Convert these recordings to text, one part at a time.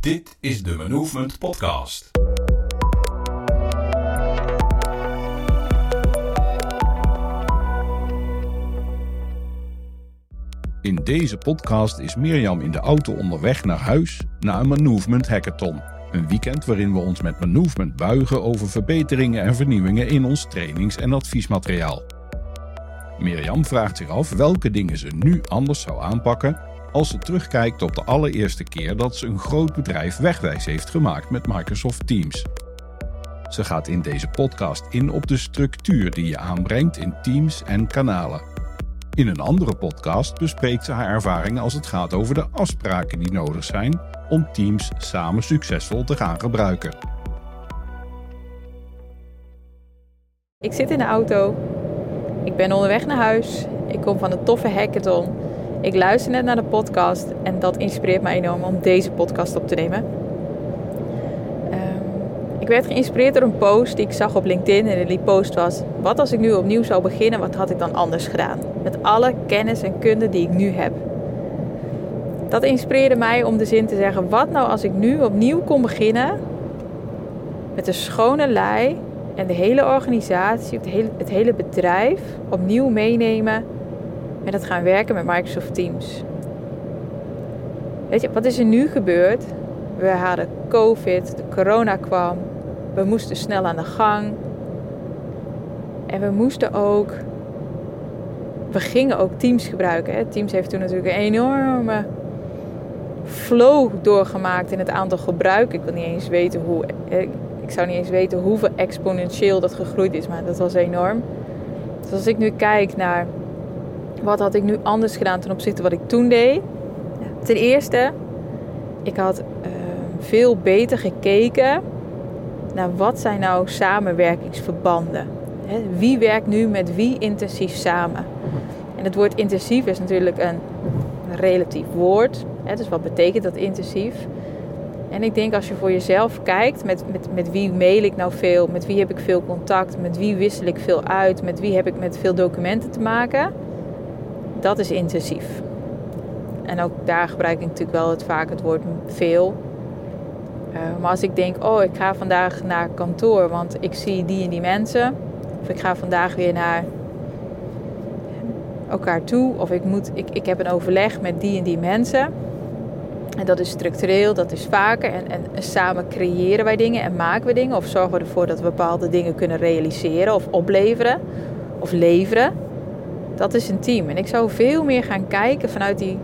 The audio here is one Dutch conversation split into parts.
Dit is de Movement Podcast. In deze podcast is Mirjam in de auto onderweg naar huis na een Movement Hackathon. Een weekend waarin we ons met Movement buigen over verbeteringen en vernieuwingen in ons trainings- en adviesmateriaal. Mirjam vraagt zich af welke dingen ze nu anders zou aanpakken als ze terugkijkt op de allereerste keer dat ze een groot bedrijf wegwijs heeft gemaakt met Microsoft Teams. Ze gaat in deze podcast in op de structuur die je aanbrengt in teams en kanalen. In een andere podcast bespreekt ze haar ervaringen als het gaat over de afspraken die nodig zijn om teams samen succesvol te gaan gebruiken. Ik zit in de auto. Ik ben onderweg naar huis. Ik kom van een toffe hackathon. Ik luister net naar de podcast en dat inspireert mij enorm om deze podcast op te nemen. Ehm, ik werd geïnspireerd door een post die ik zag op LinkedIn en die post was: Wat als ik nu opnieuw zou beginnen, wat had ik dan anders gedaan? Met alle kennis en kunde die ik nu heb. Dat inspireerde mij om de zin te zeggen: Wat nou als ik nu opnieuw kon beginnen met een schone lei en de hele organisatie, het hele, het hele bedrijf opnieuw meenemen met het gaan werken met Microsoft Teams. Weet je, wat is er nu gebeurd? We hadden COVID, de corona kwam, we moesten snel aan de gang. En we moesten ook, we gingen ook Teams gebruiken. Hè. Teams heeft toen natuurlijk een enorme flow doorgemaakt in het aantal gebruik. Ik wil niet eens weten hoe, ik zou niet eens weten hoeveel exponentieel dat gegroeid is, maar dat was enorm. Dus als ik nu kijk naar wat had ik nu anders gedaan ten opzichte van wat ik toen deed? Ten eerste, ik had uh, veel beter gekeken naar wat zijn nou samenwerkingsverbanden. Hè? Wie werkt nu met wie intensief samen? En het woord intensief is natuurlijk een relatief woord. Hè? Dus wat betekent dat intensief? En ik denk als je voor jezelf kijkt, met, met, met wie mail ik nou veel, met wie heb ik veel contact, met wie wissel ik veel uit, met wie heb ik met veel documenten te maken, dat is intensief. En ook daar gebruik ik natuurlijk wel het vaak het woord veel. Uh, maar als ik denk, oh, ik ga vandaag naar kantoor, want ik zie die en die mensen. Of ik ga vandaag weer naar elkaar toe. Of ik, moet, ik, ik heb een overleg met die en die mensen. En dat is structureel, dat is vaker. En, en, samen creëren wij dingen en maken we dingen. Of zorgen we ervoor dat we bepaalde dingen kunnen realiseren of opleveren of leveren. Dat is een team. En ik zou veel meer gaan kijken vanuit die,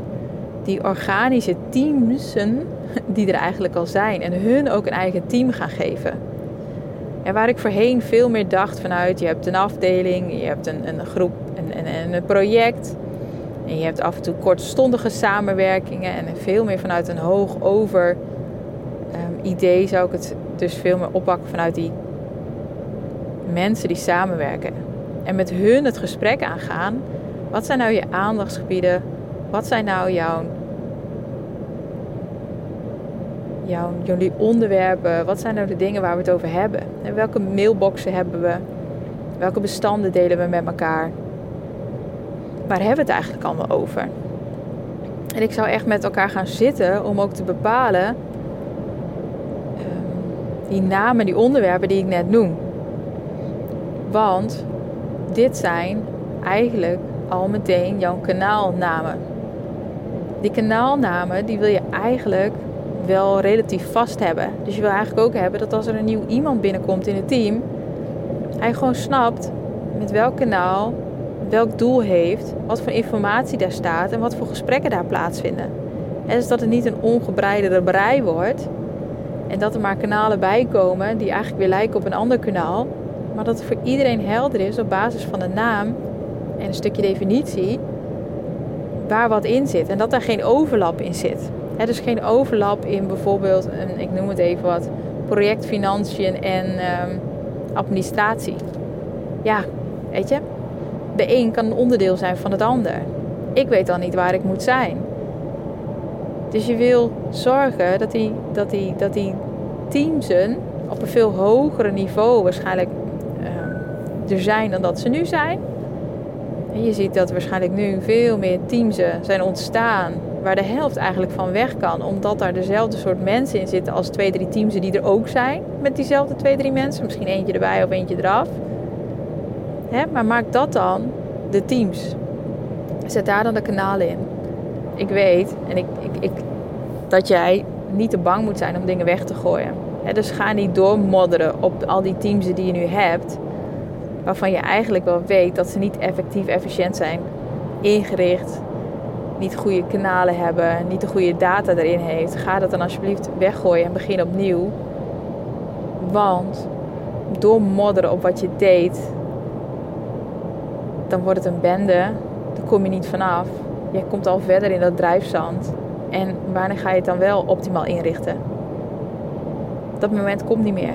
die organische teamsen die er eigenlijk al zijn. En hun ook een eigen team gaan geven. En waar ik voorheen veel meer dacht vanuit, je hebt een afdeling, je hebt een, een groep, een, een, een project. En je hebt af en toe kortstondige samenwerkingen. En veel meer vanuit een hoog over um, idee zou ik het dus veel meer oppakken vanuit die mensen die samenwerken en met hun het gesprek aangaan. Wat zijn nou je aandachtsgebieden? Wat zijn nou jouw, jouw, jullie onderwerpen? Wat zijn nou de dingen waar we het over hebben? En welke mailboxen hebben we? Welke bestanden delen we met elkaar? Waar hebben we het eigenlijk allemaal over? En ik zou echt met elkaar gaan zitten om ook te bepalen ehm, die namen, die onderwerpen die ik net noem. Want dit zijn eigenlijk al meteen jouw kanaalnamen. Die kanaalnamen die wil je eigenlijk wel relatief vast hebben. Dus je wil eigenlijk ook hebben dat als er een nieuw iemand binnenkomt in het team, hij gewoon snapt met welk kanaal, welk doel heeft, wat voor informatie daar staat en wat voor gesprekken daar plaatsvinden. En dus dat het niet een ongebreidere brei wordt en dat er maar kanalen bij komen die eigenlijk weer lijken op een ander kanaal, maar dat het voor iedereen helder is op basis van de naam en een stukje definitie waar wat in zit. En dat daar geen overlap in zit. He, dus geen overlap in bijvoorbeeld, een, ik noem het even wat, projectfinanciën en um, administratie. Ja, weet je, de een kan een onderdeel zijn van het ander. Ik weet dan niet waar ik moet zijn. Dus je wil zorgen dat die, dat die, dat die teamsen op een veel hogere niveau waarschijnlijk er zijn dan dat ze nu zijn. En je ziet dat waarschijnlijk nu veel meer teams zijn ontstaan waar de helft eigenlijk van weg kan, omdat daar dezelfde soort mensen in zitten als twee, drie teams die er ook zijn, met diezelfde twee, drie mensen, misschien eentje erbij of eentje eraf. Hè? Maar maak dat dan de teams. Zet daar dan de kanalen in. Ik weet en ik, ik, ik, dat jij niet te bang moet zijn om dingen weg te gooien. Dus ga niet doormodderen op al die teams die je nu hebt, waarvan je eigenlijk wel weet dat ze niet effectief, efficiënt zijn ingericht, niet goede kanalen hebben, niet de goede data erin heeft. Ga dat dan alsjeblieft weggooien en begin opnieuw. Want doormodderen op wat je deed, dan wordt het een bende. Daar kom je niet vanaf. Je komt al verder in dat drijfzand. En wanneer ga je het dan wel optimaal inrichten? Dat moment komt niet meer.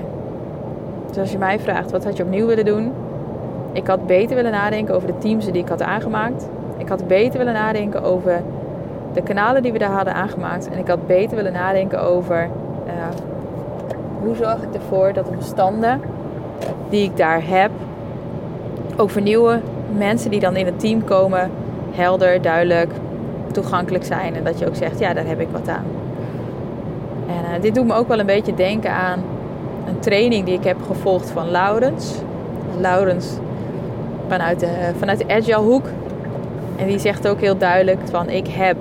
Dus als je mij vraagt, wat had je opnieuw willen doen? Ik had beter willen nadenken over de teams die ik had aangemaakt. Ik had beter willen nadenken over de kanalen die we daar hadden aangemaakt. En ik had beter willen nadenken over uh, hoe zorg ik ervoor dat de bestanden die ik daar heb ook vernieuwen mensen die dan in het team komen helder, duidelijk, toegankelijk zijn. En dat je ook zegt, ja, daar heb ik wat aan. En uh, dit doet me ook wel een beetje denken aan een training die ik heb gevolgd van Laurens. Laurens vanuit de, vanuit de Agile hoek. En die zegt ook heel duidelijk van ik heb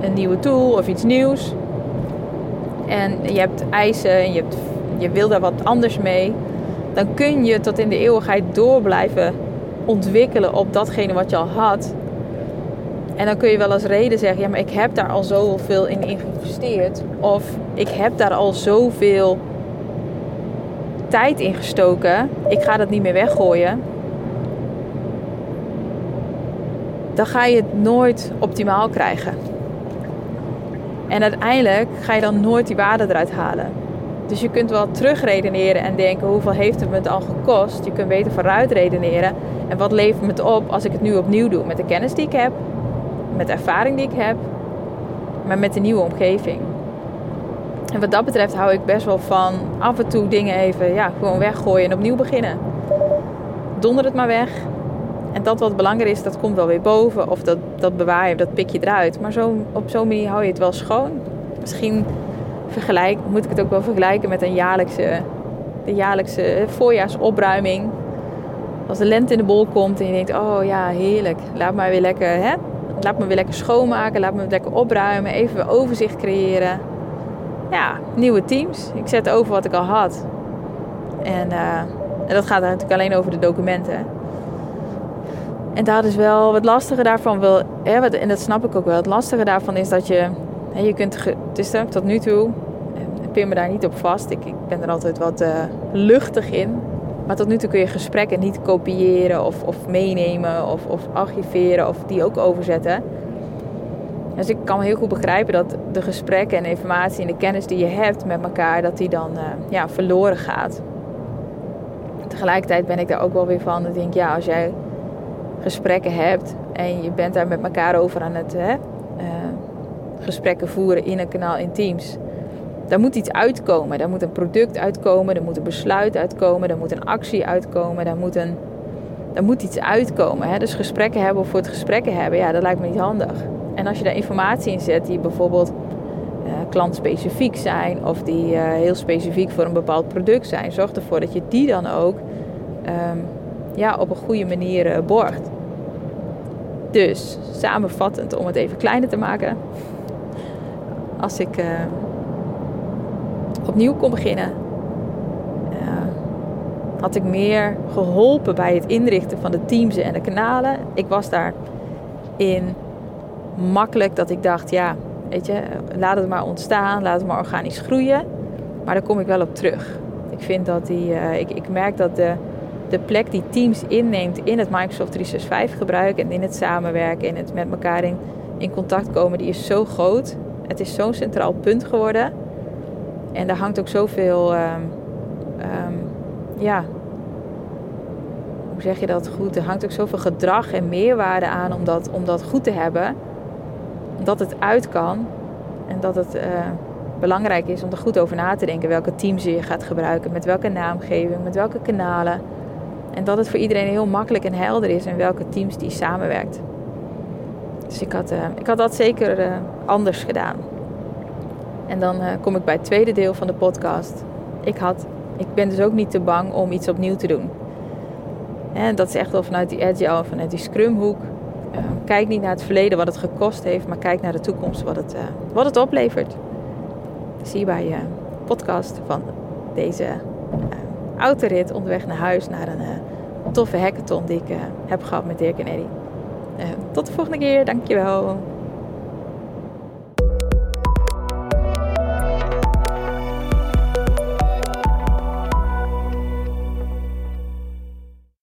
een nieuwe tool of iets nieuws. En je hebt eisen en je, hebt, je wil daar wat anders mee. Dan kun je tot in de eeuwigheid door blijven ontwikkelen op datgene wat je al had. En dan kun je wel als reden zeggen, ja maar ik heb daar al zoveel in geïnvesteerd. Of ik heb daar al zoveel tijd in gestoken. Ik ga dat niet meer weggooien. Dan ga je het nooit optimaal krijgen. En uiteindelijk ga je dan nooit die waarde eruit halen. Dus je kunt wel terugredeneren en denken hoeveel heeft het me het al gekost. Je kunt beter vooruit redeneren. En wat levert me het op als ik het nu opnieuw doe? Met de kennis die ik heb, met de ervaring die ik heb, maar met de nieuwe omgeving. En wat dat betreft hou ik best wel van af en toe dingen even ja, gewoon weggooien en opnieuw beginnen. Donder het maar weg. En dat wat belangrijk is, dat komt wel weer boven. Of dat, dat bewaar je, dat pik je eruit. Maar zo, op zo'n manier hou je het wel schoon. Misschien vergelijk, moet ik het ook wel vergelijken met een jaarlijkse, de jaarlijkse voorjaarsopruiming. Als de lente in de bol komt en je denkt, oh ja, heerlijk. Laat me weer lekker, hè? Laat me weer lekker schoonmaken, laat me lekker opruimen, even weer overzicht creëren. Ja, nieuwe teams. Ik zet over wat ik al had. En, uh, en dat gaat natuurlijk alleen over de documenten. En dat is wel het lastige daarvan. Wil, hè, en dat snap ik ook wel. Het lastige daarvan is dat je je kunt, het is tot nu toe, ik pin me daar niet op vast. Ik, ik ben er altijd wat uh, luchtig in. Maar tot nu toe kun je gesprekken niet kopiëren of, of meenemen of, of archiveren of die ook overzetten. Dus ik kan heel goed begrijpen dat de gesprekken en informatie en de kennis die je hebt met elkaar, dat die dan uh, ja, verloren gaat. Tegelijkertijd ben ik daar ook wel weer van. Ik denk, ja, als jij gesprekken hebt en je bent daar met elkaar over aan het hè, gesprekken voeren in een kanaal in Teams. Daar moet iets uitkomen. Daar moet een product uitkomen. Er moet een besluit uitkomen. Er moet een actie uitkomen. Daar moet, een, daar moet iets uitkomen. Hè? Dus gesprekken hebben voor het gesprekken hebben, ja, dat lijkt me niet handig. En als je daar informatie in zet die bijvoorbeeld uh, klantspecifiek zijn of die uh, heel specifiek voor een bepaald product zijn, zorg ervoor dat je die dan ook um, ja, op een goede manier borgt. Dus samenvattend, om het even kleiner te maken, als ik uh, opnieuw kon beginnen, uh, had ik meer geholpen bij het inrichten van de teams en de kanalen. Ik was daarin makkelijk dat ik dacht, ja, weet je, laat het maar ontstaan, laat het maar organisch groeien. Maar daar kom ik wel op terug. Ik vind dat die, uh, ik, ik merk dat de, de plek die Teams inneemt in het Microsoft 365 gebruik en in het samenwerken, in het met elkaar in, contact komen, die is zo groot. Het is zo'n centraal punt geworden. En daar hangt ook zoveel, um, ja, hoe zeg je dat goed? Er hangt ook zoveel gedrag en meerwaarde aan om dat, om dat goed te hebben. Dat het uit kan en dat het uh, belangrijk is om er goed over na te denken welke teams je gaat gebruiken, met welke naamgeving, met welke kanalen. En dat het voor iedereen heel makkelijk en helder is in welke teams die samenwerkt. Dus ik had, ik had dat zeker anders gedaan. En dan kom ik bij het tweede deel van de podcast. Ik, had, ik ben dus ook niet te bang om iets opnieuw te doen. En dat is echt wel vanuit die agile, vanuit die scrumhoek. Kijk niet naar het verleden wat het gekost heeft, maar kijk naar de toekomst wat het, wat het oplevert. Zie je bij je podcast van deze autorit onderweg naar huis naar een toffe hackathon die ik heb gehad met Dirk en Eddie. tot de volgende keer, dankjewel.